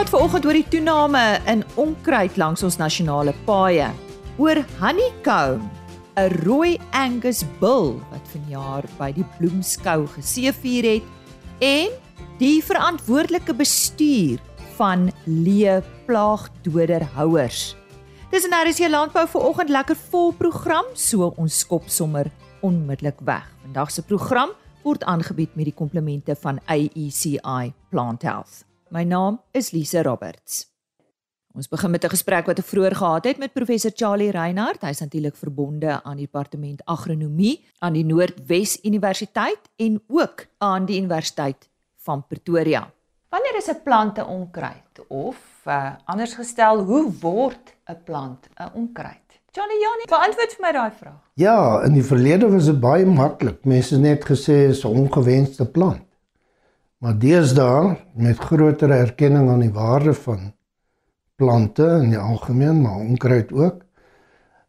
praat veraloggend oor die toename in onkruid langs ons nasionale paaie. Oor honeycomb, 'n rooi Angus bull wat vanjaar by die bloemskou geseëvier het en die verantwoordelike bestuur van leë plaagdoderhouers. Dis 'n RC landbou vanoggend lekker vol program, so ons skop sommer onmiddellik weg. Vandag se program word aangebied met die komplemente van AECI Plant Health. My naam is Lise Roberts. Ons begin met 'n gesprek wat ek vroeër gehad het met professor Charlie Reinhardt. Hy's natuurlik verbonde aan die departement agronomie aan die Noordwes Universiteit en ook aan die Universiteit van Pretoria. Wanneer is 'n plant 'n onkruid of uh, anders gestel, hoe word 'n plant 'n onkruid? Johnny Johnny, beantwoord vir my daai vraag. Ja, in die verlede was dit baie maklik. Mense het net gesê is 'n ongewenste plant. Maar deesdae met groter erkenning aan die waarde van plante in die algemeen, maar onkruid ook,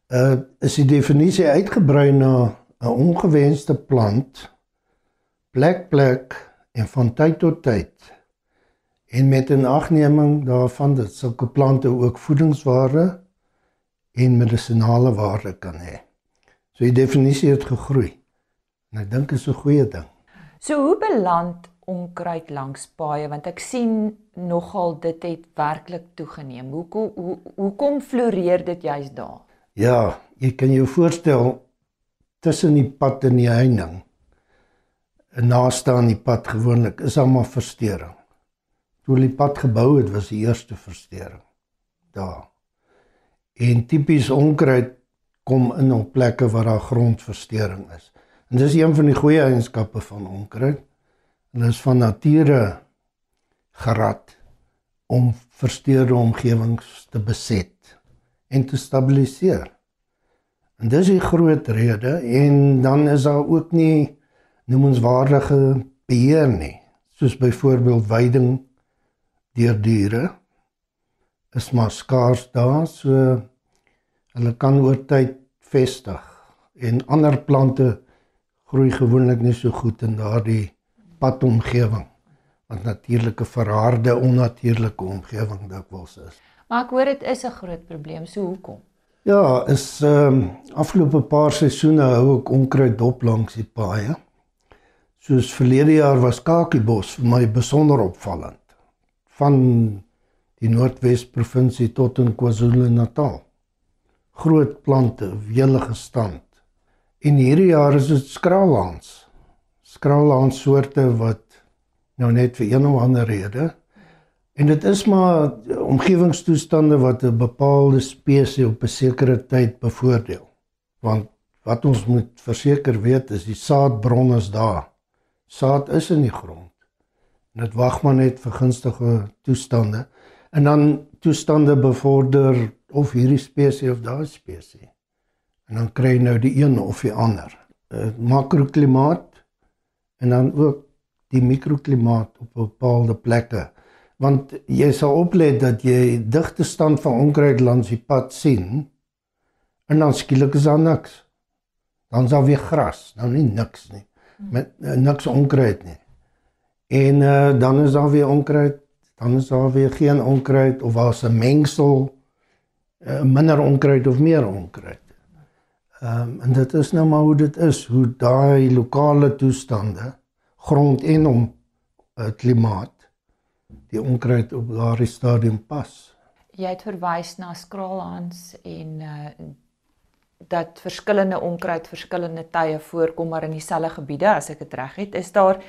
uh is die definisie uitgebrei na 'n ongewenste plant plek plek en van tyd tot tyd en met 'n agneming daarvan dat sulke plante ook voedingswaarde en medisinale waarde kan hê. So die definisie het gegroei. En ek dink dit is 'n goeie ding. So hoe beland onkruid langs paaie want ek sien nogal dit het werklik toegeneem. Hoekom hoe, hoekom floreer dit juist daar? Ja, jy kan jou voorstel tussen die pad en die heining. En naaste aan die pad gewoonlik is almal verstoring. Toe die pad gebou het, was die eerste verstoring daar. En tipies onkruid kom in op plekke waar daar grondversteuring is. En dis een van die goeie eienskappe van onkruid. Hulle is van nature gerad om versteurde omgewings te beset en te stabiliseer. En dis 'n groot rede en dan is daar ook nie noemenswaardige beheer nie, soos byvoorbeeld veiding deur diere is maar skaars daar so hulle kan oor tyd vestig en ander plante groei gewoonlik nie so goed in daardie padomgewing wat natuurlike verharde onnatuurlike omgewing dikwels is. Maar ek hoor dit is 'n groot probleem, so hoekom? Ja, is ehm um, afgelope paar seisoene hou ek onkruid dop langs die paaie. Soos verlede jaar was kakiebos vir my besonder opvallend. Van die Noordwes provinsie tot in KwaZulu-Natal. Groot plante, welige stand. En hierdie jaar is dit skraalhans. Skraalhans soorte wat nou net vir een of ander rede en dit is maar omgewingstoestande wat 'n bepaalde spesies op 'n sekere tyd bevoordeel. Want wat ons moet verseker weet is die saadbron is daar. Saad is in die grond. Dit wag maar net vir gunstige toestande en dan toestande bevorder of hierdie spesies of daai spesies. En dan kry jy nou die een of die ander. uh, Makroklimaat en dan ook die mikroklimaat op bepaalde plekke. Want jy sal oplet dat jy digte stand van onkruid langs die pad sien en dan skielik is daar niks. Dan is daar weer gras, nou nie niks nie. Met uh, niks onkruid nie. En uh, dan is daar weer onkruid dan is daar weer geen onkruid of was 'n mengsel uh, minder onkruid of meer onkruid. Ehm um, en dit is nou maar hoe dit is, hoe daai lokale toestande, grond en om uh, klimaat die onkruid op daardie stadium pas. Jy het verwys na skraalhans en uh dat verskillende onkruid verskillende tye voorkom maar in dieselfde gebiede as ek dit reg het. Is daar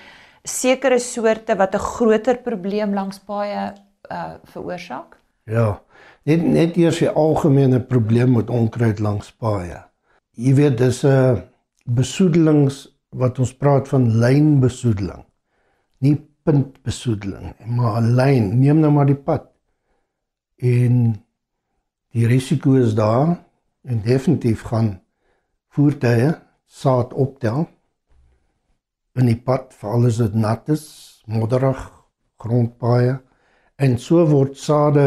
sekere soorte wat 'n groter probleem langs paaie uh veroorsaak? Ja. Net net eers die algemene probleem met onkruid langs paaie. Jy weet dis 'n besoedelings wat ons praat van lynbesoedeling. Nie puntbesoedeling, maar 'n lyn. Neem nou maar die pad. En die risiko is daar en definitief gaan voertuie saad optel in die pad veral as dit nat is, modderig grondpaaie en so word sade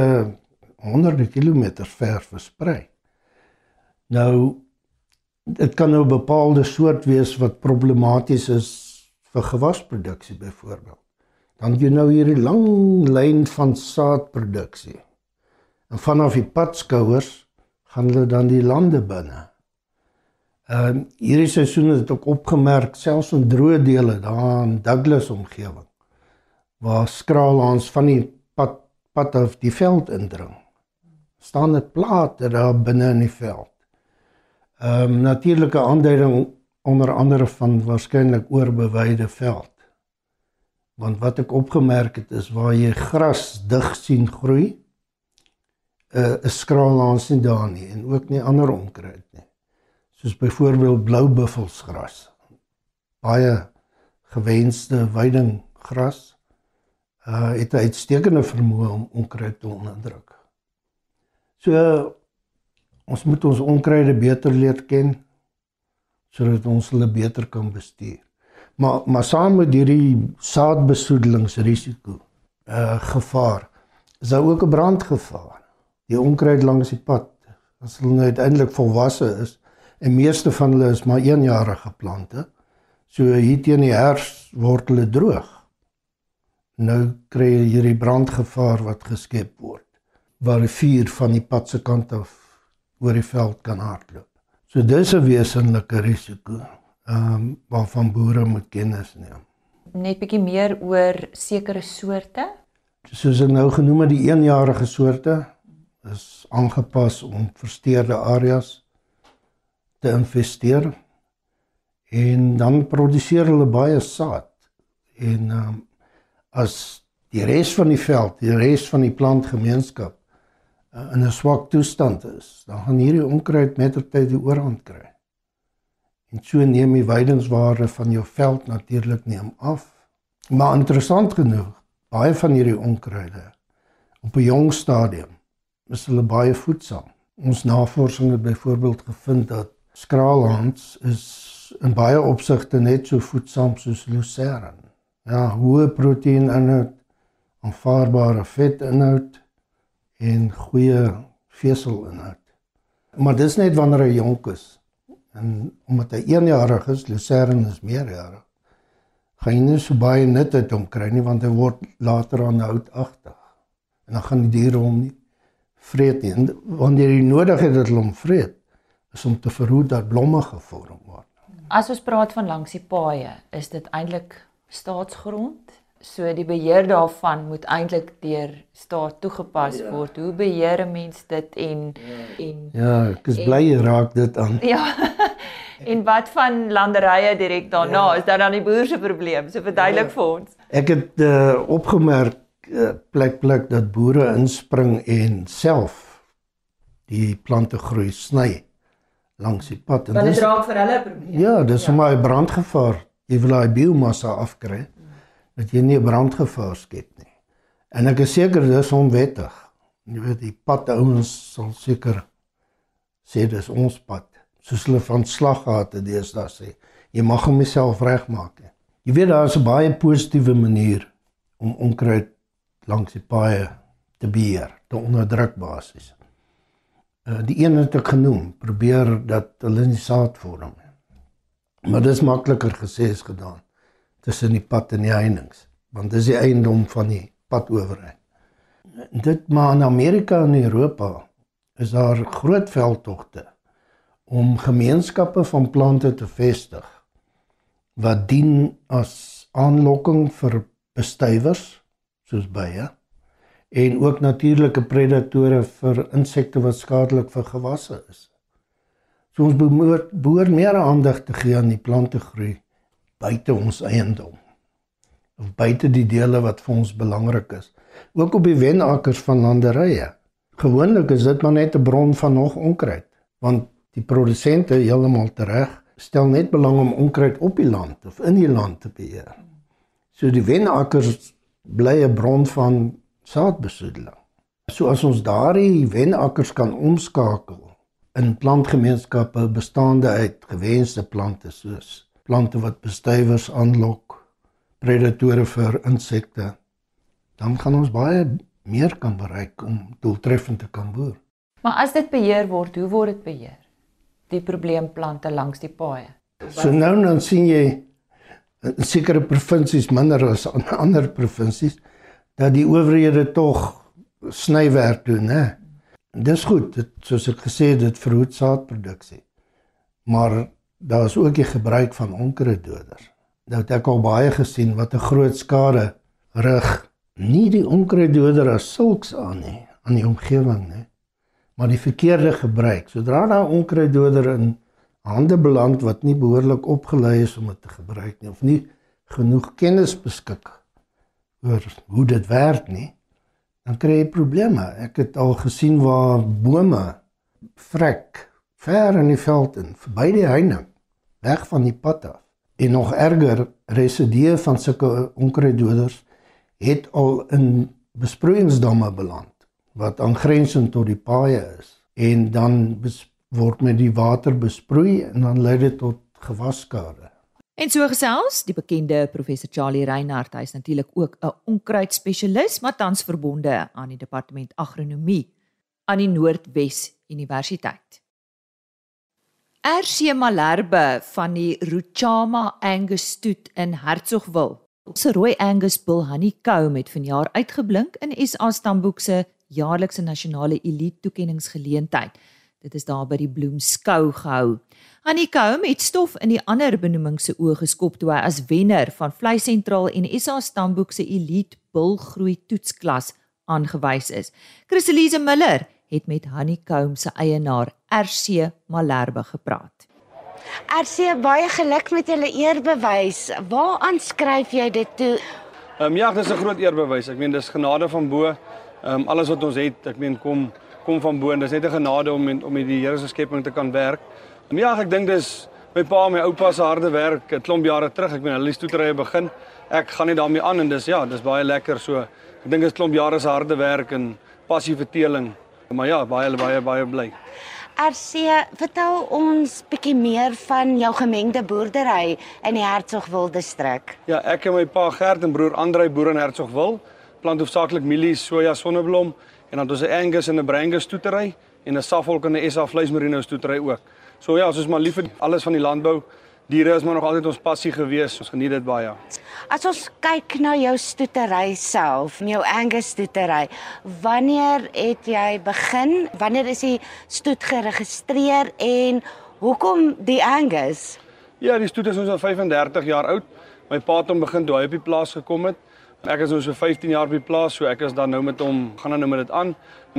honderde kilometers ver versprei. Nou dit kan nou 'n bepaalde soort wees wat problematies is vir gewasproduksie byvoorbeeld. dan jy nou hierdie lang lyn van saadproduksie. En vanaf die padskouers gaan hulle dan die lande binne. Ehm uh, hierdie seisoen het ek opgemerk selfs in droë dele daar in Douglas omgewing waar skraalhans van die pad pad af die veld indring. staan dit plate daar binne in die veld. Ehm um, natuurlike aanduiding onder andere van waarskynlik oorbewyde veld. Want wat ek opgemerk het is waar jy gras dig sien groei, 'n uh, 'n skraalhans nie daar nie en ook nie ander onkruid nie soos byvoorbeeld bloubuffelsgras. Baie gewenste weidinggras uh het 'n uitstekende vermoë om onkruid te onderdruk. So ons moet ons onkruide beter leer ken sodat ons hulle beter kan bestuur. Maar maar saam met hierdie saadbesoedelingsrisiko uh gevaar is daar ook 'n brandgevaar. Die onkruid langs die pad as hulle nou uiteindelik volwasse is, en meeste van hulle is maar 1 jarige plante. So hier teen die herfs word hulle droog. Nou kry jy hierdie brandgevaar wat geskep word waar die vuur van die pad se kant af oor die veld kan hardloop. So dis 'n wesenlike risiko ehm um, waarvan boere moet kennis neem. Net bietjie meer oor sekere soorte. Soos ek nou genoem het, die eenjarige soorte is aangepas om versteurde areas te investeer en dan produseer hulle baie saad en um, as die res van die veld, die res van die plantgemeenskap uh, in 'n swak toestand is, dan gaan hierdie onkruid mettertyd die oorhand kry. En so neem die weidingswaarde van jou veld natuurlik neem af. Maar interessant genoeg, baie van hierdie onkruide op 'n jong stadium is hulle baie voedsaam. Ons navorsing het byvoorbeeld gevind dat skraalhans is in baie opsigte net so voedsaam soos lucerne. Ja, hoë proteïninhoud, aanvaarbare vetinhoud en goeie veselinhoud. Maar dis net wanneer hy jonk is. En omdat hy 1 jarig is, lucerne is meerjarig. Gaan jy nie so baie nut uit hom kry nie want hy word later aan houtagtig. En dan gaan die diere hom nie vreet nie. En wanneer jy nodig het dat hulle hom vreet, is om te verhoed dat blomme gevorm word. As ons praat van langs die paaie, is dit eintlik staatsgrond. So die beheer daarvan moet eintlik deur staat toegepas ja. word. Hoe beheer 'n mens dit en ja. en Ja, ek is bly jy raak dit aan. Ja. en wat van landerye direk daarna? Ja. Is dit dan die boer se probleem? So verduidelik ja. vir ons. Ek het uh, opgemerk uh, plek plek dat boere inspring en self die plante groei sny langs die pad en dit raak vir hulle 'n probleem. Ja, dis ja. sommer 'n brandgevaar. Jy wil daai biomassa afkry dat jy nie brandgevaar skep nie. En ek is seker dis onwettig. Jy weet die padouens sal seker sê dis ons pad. Soos hulle van slag gehad het deesdae sê, jy mag hom self regmaak. Jy weet daar is 'n baie positiewe manier om onkruid langs die paaie te beheer, te onderdruk basies. Uh, die een het ek genoem, probeer dat hulle nie saad vorm nie. Maar dis makliker gesê as gedaan tussen die pad en die heininge, want dis die eiendom van die padowerheid. Dit maar in Amerika en Europa is daar groot veldtogte om gemeenskappe van plante te vestig wat dien as aanlokking vir bestuivers soos bye en ook natuurlike predatore vir insekte wat skadelik vir gewasse is. So ons behoort behoort meer aandag te gee aan die plante groei buite ons eiendom of buite die dele wat vir ons belangrik is. Ook op die wenakkers van landerye. Gewoonlik is dit maar net 'n bron van nog onkruid, want die produsente heeltemal tereg stel net belang om onkruid op die land of in die land te beheer. So die wenakkers bly 'n bron van saadbesoedeling. So as ons daardie wenakkers kan omskakel in plantgemeenskappe bestaande uit gewenste plante soos plante wat bestuivers aanlok, predatore vir insekte, dan gaan ons baie meer kan bereik om doeltreffend te kan boer. Maar as dit beheer word, hoe word dit beheer? Die probleemplante langs die paaie. So nou dan sien jy in sekere provinsies minder as in ander provinsies dat die owerhede tog snywerk doen, hè. Dis goed, dit soos ek gesê het, dit verhoed saadproduksie. Maar daar is ook die gebruik van onkruiddoders. Nou het ek al baie gesien wat 'n groot skade rig nie die onkruiddoder as sulks aan nie, aan die omgewing nie, maar die verkeerde gebruik. Sodra daar onkruiddoder in hande beland wat nie behoorlik opgelei is om dit te gebruik nie of nie genoeg kennis beskik oor hoe dit werk nie, dan kry jy probleme. Ek het al gesien waar bome vrek ver in die veld in, verby die heining, weg van die pad af. En nog erger, residue van sulke onkruiddoders het al in besproeiingsdamme beland wat aangrensend tot die paaie is en dan word met die water besproei en dan lei dit tot gewasskade. En so gesels die bekende professor Charlie Reinhardt, hy is natuurlik ook 'n onkruidspesialis, maar tans verbonde aan die departement agronomie aan die Noordwes Universiteit. RC Malherbe van die Ruchama Angus stoet in Hertsgwil. Se rooi Angus bull honeycomb het vanjaar uitgeblink in SA Stamboek se jaarlikse nasionale elite toekenningsgeleentheid. Dit is daar by die Bloemskou gehou. Honeycomb het stof in die ander benoemings se oë geskop toe hy as wenner van Vlei Sentraal en SA Stamboek se elite bulgroei toetsklas aangewys is. Christelise Miller het met Honeycomb se eienaar RC Malherbe gepraat. RC baie geluk met julle eerbewys. Waaraan skryf jy dit toe? Ehm um, ja, dis 'n groot eerbewys. Ek meen dis genade van bo. Ehm um, alles wat ons het, ek meen kom kom van bo en dis net 'n genade om om met die Here se skepping te kan werk. En ja, ek dink dis my pa en my oupa se harde werk 'n klomp jare terug. Ek meen hulle het stoeterye begin. Ek gaan net daarmee aan en dis ja, dis baie lekker so. Ek dink dit is klomp jare se harde werk en passie vir teeling. Maar ja, baie baie baie bly. RC, vertel ons bietjie meer van jou gemengde boerdery in die Hertsgwil distrik. Ja, ek en my pa Gert en broer Andrei boer in Hertsgwil. Plant hoofsaaklik mielies, soja, sonneblom en dan het ons 'n Angus en 'n Brangus stoetery en 'n Suffolk en 'n SA vleismerino stoetery ook. So ja, ons is maar lief vir alles van die landbou. Diere is maar nog altyd ons passie gewees. Ons geniet dit baie. As ons kyk na jou stoetery self, jou Angus stoetery, wanneer het jy begin? Wanneer is die stoet geregistreer en hoekom die Angus? Ja, die stoet is ons al 35 jaar oud. My pa het hom begin toe hy op die plaas gekom het. Ek is nou so 15 jaar by die plaas, so ek is dan nou met hom, gaan dan nou met dit aan.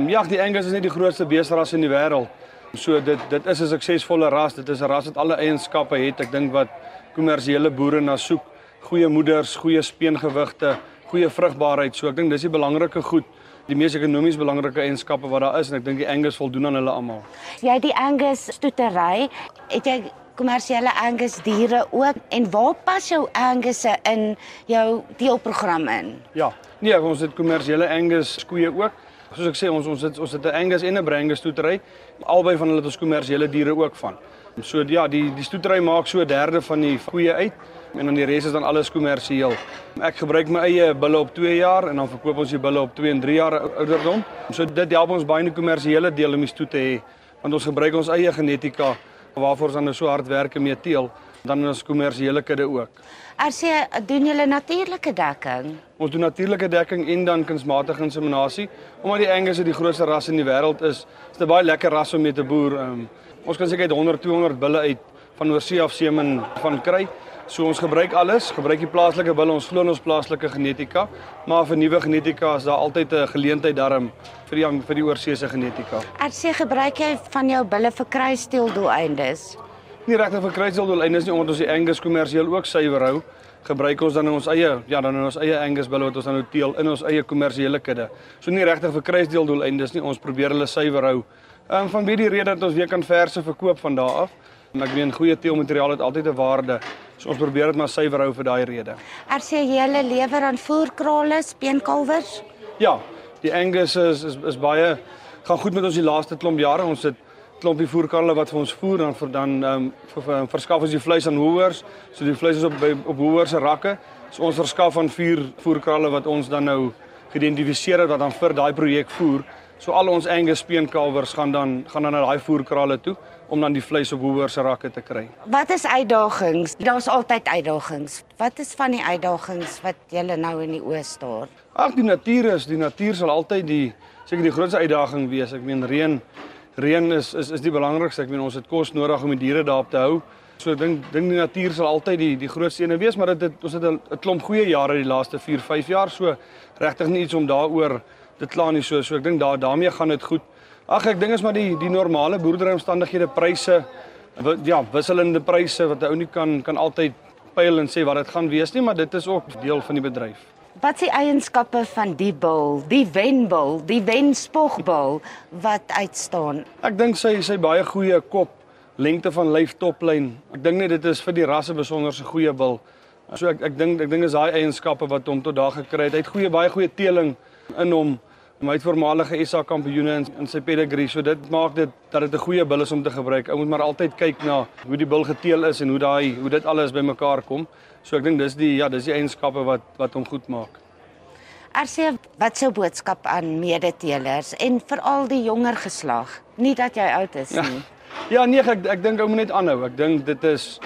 Ja, die Angus is net die grootste beesteras in die wêreld. So dit dit is 'n suksesvolle ras. Dit is 'n ras wat alle eienskappe het. Ek dink wat kommersiële boere na soek. Goeie moeders, goeie speengewigte, goeie vrugbaarheid. So ek dink dis die belangrike goed, die mees ekonomies belangrike eienskappe wat daar is en ek dink die Angus voldoen aan hulle almal. Jy die Angus stoetery, het jy kommersiële Angus diere ook en waar pas jou Angus in jou deelprogram in? Ja, nee, ons het kommersiële Angus koeie ook. Soos ek sê, ons ons het ons het 'n Angus en 'n Brangus stoetery. Albei van hulle het ons kommersiële diere ook van. So ja, die die stoetery maak so 'n derde van die koeie uit en dan die res is dan alles kommersieel. Ek gebruik my eie bulle op 2 jaar en dan verkoop ons die bulle op 2 en 3 jaar ouderdom. So dit help ons baie in die kommersiële deel om die stoet te hê want ons gebruik ons eie genetika waarvoor ons dan nou so hard werk mee teel dan ons kommersiële kudde ook. RC doen julle natuurlike dekking? Ons doen natuurlike dekking en dan kunsmatige inseminasie omdat die Angus die grootste ras in die wêreld is. Dit is 'n baie lekker ras om mee te boer. Um, ons kan seker 100 200 bulle uit van oorsee af semen van kry. So ons gebruik alles, gebruik die plaaslike bulle, ons glo in ons plaaslike genetika, maar vir nuwe genetika is daar altyd 'n geleentheid daarom vir die vir die oorseese genetika. RC gebruik jy van jou bulle vir kruisteeldoeleindes? Nie regtig vir kruisteeldoeleindes nie, omdat ons die Angus kommersieel ook suiwer hou, gebruik ons dan in ons eie, ja, dan in ons eie Angus bulle wat ons dan nou teel in ons eie kommersiële kudde. So nie regtig vir kruisteeldoeleindes nie, ons probeer hulle suiwer hou. Ehm um, van wie die rede dat ons weer kan verse verkoop van daar af. En ek meen goeie teelmateriaal het altyd 'n waarde. So ons probeer dit maar suiwer hou vir daai rede. RC jy hulle lewer aan voerkrale, speenkalwers? Ja, die Angus is is, is baie gaan goed met ons die laaste klomp jare. Ons het klompie voerkarre wat vir ons voer dan vir dan ehm um, vir, vir, verskaf ons die vleis aan hoërs. So die vleis is op by, op hoërs se rakke. So ons verskaf aan vier voerkarre wat ons dan nou geïdentifiseer het wat dan vir daai projek voer So al ons Angus speenkalwers gaan dan gaan dan na daai voerkrale toe om dan die vleis op hoër se rakke te kry. Wat is uitdagings? Daar's altyd uitdagings. Wat is van die uitdagings wat julle nou in die oë staar? Ag die natuur is, die natuur sal altyd die seker die grootste uitdaging wees. Ek meen reën reën is is is die belangrikste. Ek meen ons het kos nodig om die diere daarop te hou. So ek dink dink die natuur sal altyd die die grootste ene wees, maar dit het ons het 'n klomp goeie jare die laaste 4, 5 jaar so regtig nie iets om daaroor te kla nie so. So ek dink daar daarmee gaan dit goed. Ag ek dink is maar die die normale boerderyomstandighede, pryse ja, wisselende pryse wat 'n ou nie kan kan altyd pyl en sê wat dit gaan wees nie, maar dit is ook deel van die bedryf. Wat is die eienskappe van die bil, die wenbil, die wenspogbil wat uitstaan? Ek dink sy sy baie goeie kop lengte van lyf toplyn. Ek dink net dit is vir die rasse besonder se goeie bil. So ek ek dink ek dink is daai eienskappe wat hom tot daar gekry het. Hy het goeie baie goeie teeling in hom. Hy het voormalige SA kampioene in, in sy pedigree. So dit maak dit dat dit 'n goeie bil is om te gebruik. Ou moet maar altyd kyk na hoe die bil geteel is en hoe daai hoe dit alles bymekaar kom. So ek dink dis die ja, dis die eienskappe wat wat hom goed maak. Arsie, wat sou boodskap aan medeteelers en veral die jonger geslag? Nie dat jy oud is Ja. nie. Ja nee, ek ek dink ou moet net aanhou. Ek dink dit is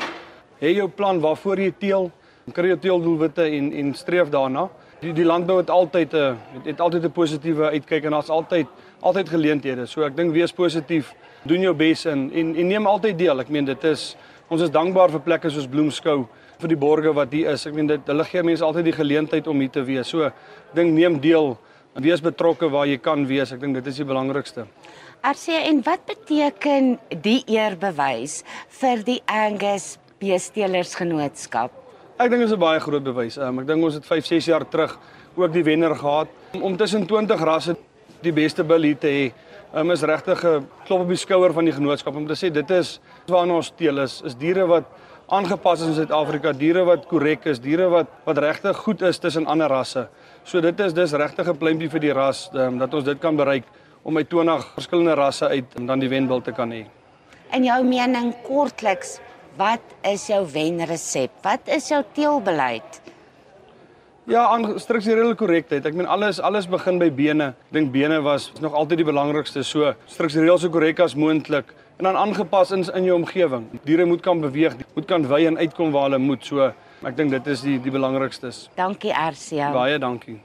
hê jou plan waarvoor jy teel, kry jou teeldoelwitte en en streef daarna. Die die landbou het altyd 'n het, het altyd 'n positiewe uitkyk en daar's altyd altyd geleenthede. So ek dink wees positief, doen jou bes en, en en neem altyd deel. Ek meen dit is ons is dankbaar vir plekke soos Bloemskou vir die borgers wat hier is. Ek meen dit hulle gee mense altyd die geleentheid om hier te wees. So dink neem deel en wees betrokke waar jy kan wees. Ek dink dit is die belangrikste. Arsie, en wat beteken die eerbewys vir die Angus Beestelersgenootskap? Ek dink dit is 'n baie groot bewys. Um, ek dink ons het 5, 6 jaar terug ook die wenner gehad om, om tussen 20 rasse die beste bil hier te hê. Um, is regtig 'n klop op die skouer van die genootskap om te sê dit is waarna ons teel is, is diere wat aangepas is in Suid-Afrika, diere wat korrek is, diere wat wat regtig goed is tussen ander rasse. So dit is dis regtig 'n pleintjie vir die ras um, dat ons dit kan bereik om uit 20 verskillende rasse uit dan die wenbil te kan hê. In jou mening kortliks, wat is jou wenresep? Wat is jou teelbeleid? Ja, aan strukturele korrektheid. Ek meen alles alles begin by bene. Ek dink bene was nog altyd die belangrikste. So struktureel so korrek as moontlik en dan aangepas in in jou omgewing. Diere moet kan beweeg, moet kan wy en uitkom waar hulle moet. So ek dink dit is die die belangrikstes. Dankie Arsie. Baie dankie.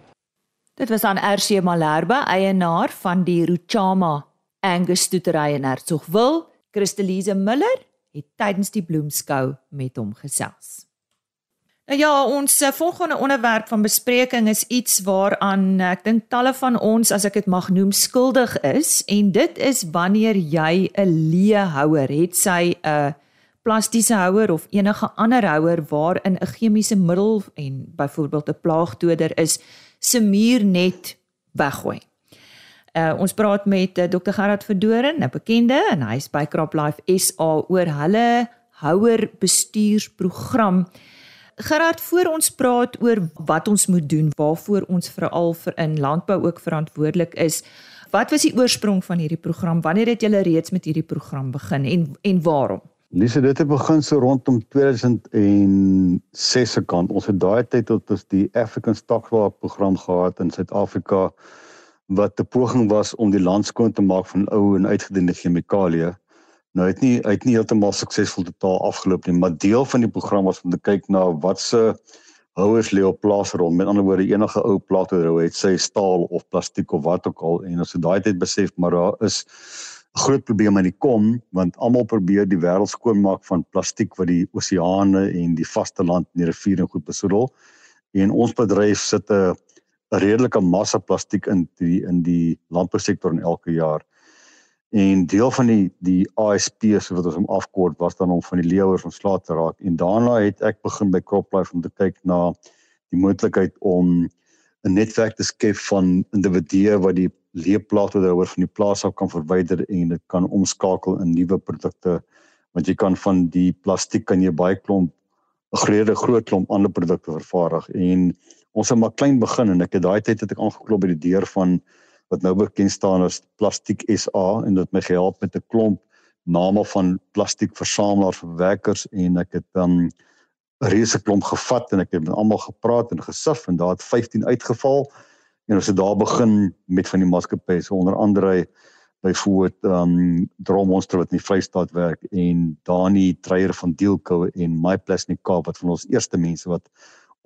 Dit was aan RC Malherbe, eienaar van die Ruchama Angus stoetery in Hertsgwil. Christelise Miller het tydens die bloemskou met hom gesels. Nou ja, ons eh, volgende onderwerp van bespreking is iets waaraan ek dink talle van ons, as ek dit mag noem, skuldig is en dit is wanneer jy 'n leehouer het, sy 'n plastiese houer of enige ander houer waarin 'n chemiese middel en byvoorbeeld 'n plaagdoder is, se muur net weggooi. Uh, ons praat met uh, Dr Gerard Verdoren, 'n bekende en hy's by CropLife SA oor hulle houer bestuursprogram. Gerard, voor ons praat oor wat ons moet doen, waarvoor ons veral vir in landbou ook verantwoordelik is. Wat was die oorsprong van hierdie program? Wanneer het julle reeds met hierdie program begin en en waarom? Lise, dit het begin so rondom 2006 se kant. Ons het daai tyd tot ons die African Stockwalk program gehad in Suid-Afrika wat 'n poging was om die land skoon te maak van ou en uitgediende chemikalieë. Nou het nie uit nie heeltemal suksesvol totaal afgeloop nie, maar deel van die program was om te kyk na wat se houers lê op plaas rond. Met ander woorde, enige ou plaatohou het sy staal of plastiek of wat ook al en ons het daai tyd besef maar daar is 'n groot probleem aan die kom want almal probeer die wêreld skoonmaak van plastiek wat die oseane en die vasteland en die riviere goed besoedel. En ons bedryf sit 'n 'n redelike massa plastiek in die in die landbousektor in elke jaar. En deel van die die ASP so wat ons hom afkort was dan om van die leeuers ontslae te raak. En daarna het ek begin by CropLife om te kyk na die moontlikheid om 'n netwerk te skep van individue wat die leeplaagtehouer van die plaas af kan verwyder en dit kan omskakel in nuwe produkte want jy kan van die plastiek kan jy baie klomp 'n groot klomp ander produkte vervaardig en ons het maar klein begin en ek het daai tyd het ek aangeklop by die deur van wat nou bekend staan as Plastiek SA en dit my gehelp met 'n klomp name van plastiekversamelaars, verwerkers en ek het dan 'n reuse klomp gevat en ek het met almal gepraat en gesif en daar het 15 uitgeval En ons het daar begin met van die maatskappye, so onder andere byvoorbeeld ehm um, Drommonster wat in die Vrystaat werk en Dani Treyer van Deelkou en My die Kaap wat van ons eerste mense wat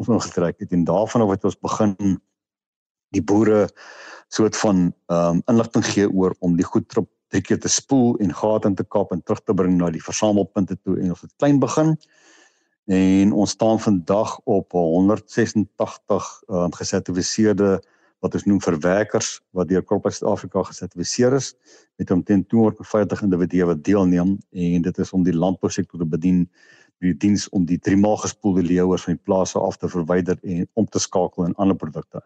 ons ingetrek het en daarvan af het ons begin die boere soort van ehm um, inligting gee oor om die goed trop drie keer te spoel en gate in te kap en terug te bring na die versamelpunte toe en ons het klein begin. En ons staan vandag op 186 ehm um, gesertifiseerde wat ons noem verwerkers wat deur Crop Suid-Afrika gesertifiseer is met omtrent 250 individue wat deelneem en dit is om die landbousektor te bedien die diens om die drie maal gespoelde leeuers van die plase af te verwyder en om te skakel in ander produkte.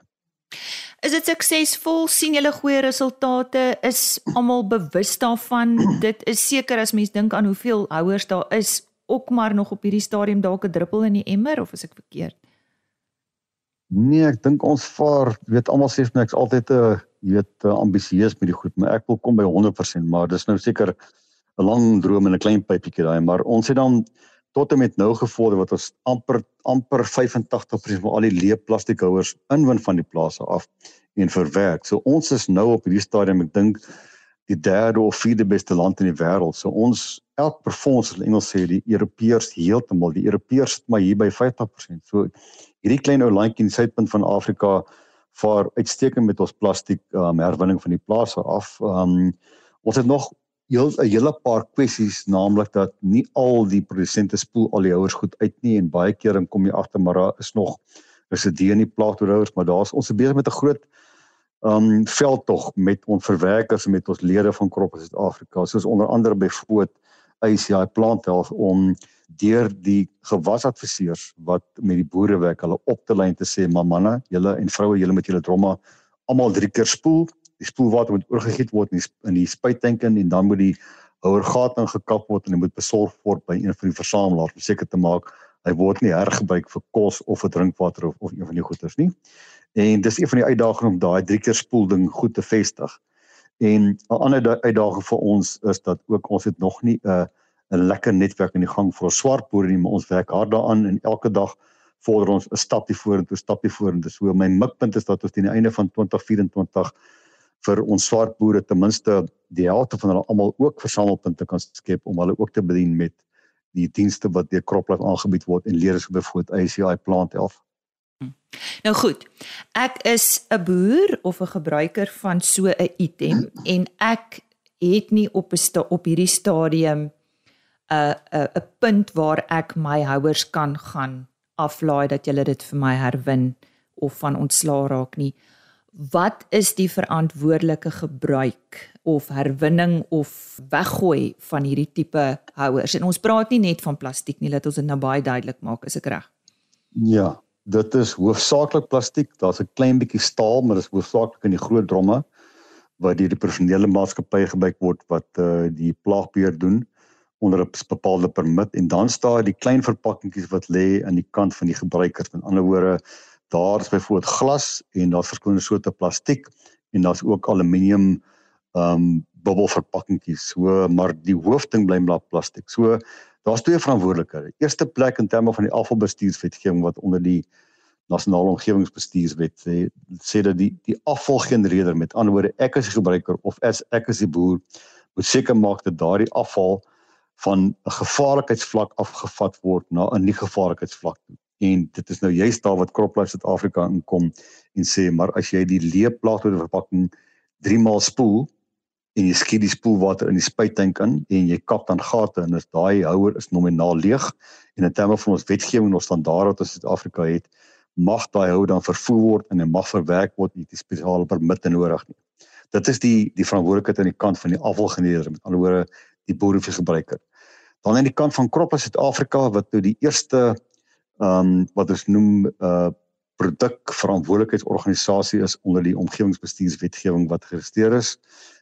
Is dit suksesvol? sien julle goeie resultate? Is almal bewus daarvan? dit is seker as mens dink aan hoeveel houers daar is, ook maar nog op hierdie stadium dalk 'n druppel in die emmer of is ek verkeerd? Nee, ek dink ons vaar, weet almal sê vir my ek's altyd 'n uh, weet uh, ambisieus met die goed, maar ek wil kom by 100%, maar dis nou seker 'n lang droom en 'n klein pypietjie daai, maar ons het dan tot en met nou gevorder wat ons amper amper 85% van al die leë plastiekhouers inwin van die plase af en verwerk. So ons is nou op hierdie stadium, ek dink die derde of vierde beste land in die wêreld. So ons elk performance in Engels sê die Europeërs heeltemal, die Europeërs sit maar hier by 50%. So hierdie klein ou landjie in die suidpunt van Afrika vaar uitstekend met ons plastiek um, herwinning van die plase af. Um, ons het nog heel 'n hele paar kwessies naamlik dat nie al die produsente spoel al die houers goed uit nie en baie keer dan kom jy agter maar daar is nog residue in die plaashouders maar daar's ons besig met 'n groot um veldtog met ons verwerkers en met ons lede van Kroppe Suid-Afrika soos onder andere byvoorbeeld ACI Plant Health om deur die gewasadviseurs wat met die boere werk hulle op te lyn te sê maar manne julle en vroue julle met julle dromme almal drie keer spoel die spoelwater moet oorgegiet word in die, in die spuittank en dan moet die houer gat ingekap word en dit moet besorg word by een van die versamelaars om seker te maak hy word nie hergebruik vir kos of vir drinkwater of, of een van die goeders nie. En dis een van die uitdagings om daai drie keer spoel ding goed te vestig. En 'n ander uitdaging vir ons is dat ook ons het nog nie 'n uh, 'n lekker netwerk in die gang vir swart boere nie, maar ons werk hard daaraan en elke dag vorder ons 'n stapie vorentoe, stapie vorentoe. So my mikpunt is dat ons teen die einde van 2024 vir ons swart boere ten minste die helfte van hulle almal ook versamelpunte kan skep om hulle ook te bedien met die dienste wat deur Croplife aangebied word en leerders bevoed ACI Plant Health. Nou goed. Ek is 'n boer of 'n gebruiker van so 'n item en ek het nie op 'n op hierdie stadium 'n 'n 'n punt waar ek my houers kan gaan aflaai dat julle dit vir my herwin of van ontslaa raak nie wat is die verantwoordelike gebruik of herwinning of weggooi van hierdie tipe houers? En ons praat nie net van plastiek nie, laat ons dit nou baie duidelik maak, is ek reg? Ja, dit is hoofsaaklik plastiek. Daar's 'n klein bietjie staal, maar dit is hoofsaaklik in die groot dromme wat deur die professionele maatskappye gebruik word wat uh, die plaagbeheer doen onder 'n bepaalde permit en dan staan die klein verpakkingkies wat lê aan die kant van die gebruikers. Met ander woorde, daar is byvoorbeeld glas en daar's verskillende soorte plastiek en daar's ook aluminium ehm um, bubbelverpakkingkies. So maar die hoofding bly maar plastiek. So daar's twee verantwoordelikhede. Eerste plek in terme van die afvalbestuurswetgewing wat onder die nasionale omgewingsbestuurswet sê sê dat die die afvalgenereerder met ander woorde ek as gebruiker of as ek as die boer moet seker maak dat daardie afval van 'n gevaarlikheidsvlak afgevat word na 'n nie gevaarlikheidsvlak toe en dit is nou juist daar wat CropLife Suid-Afrika inkom en sê maar as jy die leeplaagdode verpakking 3 maal spoel en jy skiet die spoelwater in die spuittank in en jy kap dan gate en as daai houer is nominaal leeg en in terme van ons wetgewing en ons standaarde wat ons Suid-Afrika het mag daai houer dan vervoer word en hy mag verwerk word met 'n spesiale permit nodig nie. Dit is die die verantwoordelikheid aan die kant van die afvalgeneerder met woorde die boere vir gebruiker. Dan aan die kant van CropLife Suid-Afrika wat nou die eerste ehm um, wat ons noem 'n uh, produk verantwoordelikheidsorganisasie is onder die omgewingsbestuurswetgewing wat geregistreer is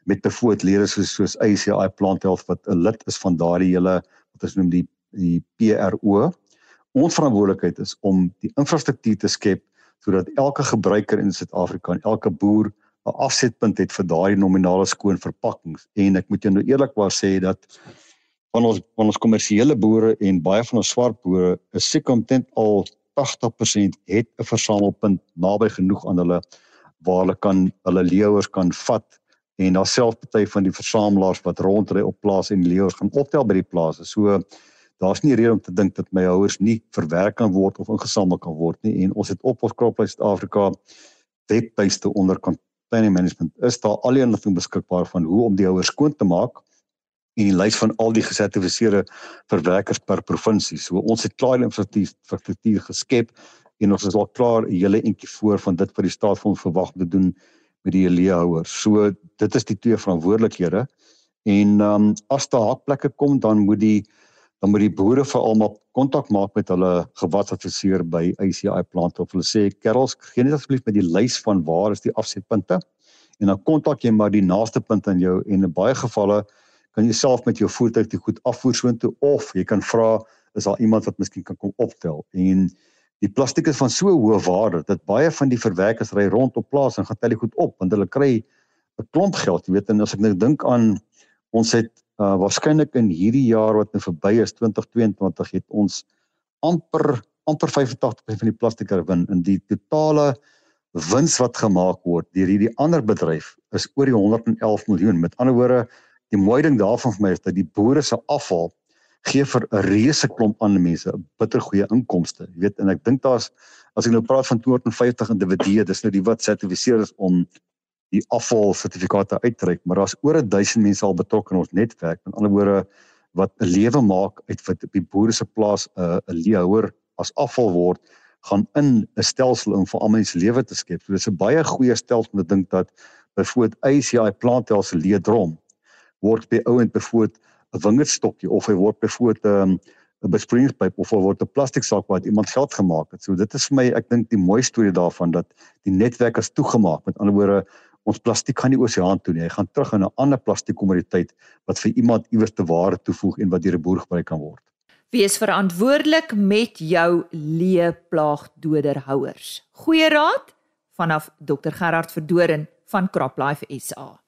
met bevoordelede soos soos ACI Plant Health wat 'n lid is van daardie hele wat ons noem die die PRO. Ons verantwoordelikheid is om die infrastruktuur te skep sodat elke gebruiker in Suid-Afrika en elke boer 'n afsetpunt het vir daardie nominale skoon verpakkings en ek moet jou nou eerlikwaar sê dat van ons van ons kommersiële boere en baie van ons swart boere is seker omtrent al 80% het 'n versamelpunt naby genoeg aan hulle waar hulle kan hulle leeuers kan vat en daar self party van die versamelaars wat rondry op plase en leeuers gaan optel by die plase. So daar's nie rede om te dink dat my houers nie verwerk kan word of ingesamel kan word nie en ons het op ons kroplys Suid-Afrika webtuiste onder container management is daar al die inligting beskikbaar van hoe om die houers skoon te maak en die lys van al die gesertifiseerde verwerkers per provinsie. So ons het klaar infrastruktuur geskep en ons is al klaar 'n hele entjie voor van dit wat die staat van verwag te doen met die leeuhouers. So dit is die twee verantwoordelikhede. En ehm um, as daar hakplekke kom dan moet die dan moet die boere vir almal kontak maak met hulle gewatsadviseur by ICI plante of hulle sê kerels gee net asseblief met die lys van waar is die afsetpunte en dan kontak jy maar die naaste punt aan jou en in baie gevalle kan jy self met jou voertuig die goed afvoer soontoe of jy kan vra is daar iemand wat miskien kan kom optel? En die plastiek is van so hoë waarde dat baie van die verwerkers ry rond op plaas en gaan tel die goed op want hulle kry 'n klomp geld jy weet. En as ek nou dink aan ons het uh waarskynlik in hierdie jaar wat nou verby is 2022 het ons amper amper 85% van die plastiek herwin in die totale wins wat gemaak word deur hierdie ander bedryf is oor die 111 miljoen. Met ander woorde, die mooi ding daarvan vir my is dat die boere se afval gee vir 'n reuse klomp ander mense 'n bitter goeie inkomste. Jy weet, en ek dink daar's as ek nou praat van 250 individue, dis nou die wat sertifiseer is om die afval sertifikate uitreik, maar daar's oor 1000 mense al betrokke in ons netwerk. Met ander woorde wat 'n lewe maak uit wat op die boere se plaas 'n uh, 'n leeuer as afval word, gaan in 'n stelsel om vir almal se lewe te skep. So dis 'n baie goeie stelsel om te dink dat byvoorbeeld ACI plantel se leedrom word by ouend byvoorbeeld 'n wingerdstokkie of hy word byvoorbeeld 'n um, 'n bespringspyp of word 'n plastiek sak wat iemand geld gemaak het. So dit is vir my ek dink die mooi storie daarvan dat die netwerk is toegemaak. Met ander woorde ons plastiek gaan nie oseaan toe nie. Hy gaan terug in 'n ander plastiekkommoditeit wat vir iemand iewers te waarde toevoeg en wat deur 'n boer gebruik kan word. Wees verantwoordelik met jou leeplaagdoderhouers. Goeie raad vanaf Dr Gerard Verdoren van CropLife SA.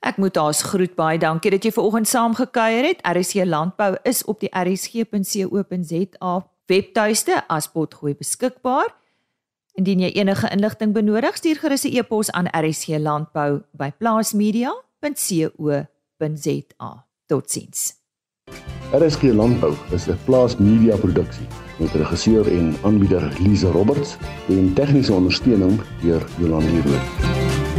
Ek moet haas groet baie dankie dat jy ver oggend saamgekuier het. RC Landbou is op die rsg.co.za webtuiste as potgooi beskikbaar. Indien jy enige inligting benodig, stuur gerus 'n e-pos aan rsglandbou@plaasmedia.co.za. Totsiens. RSG Landbou is 'n plaasmedia produksie met regisseur en aanbieder Lize Roberts en tegniese ondersteuning deur Jolande Rooi.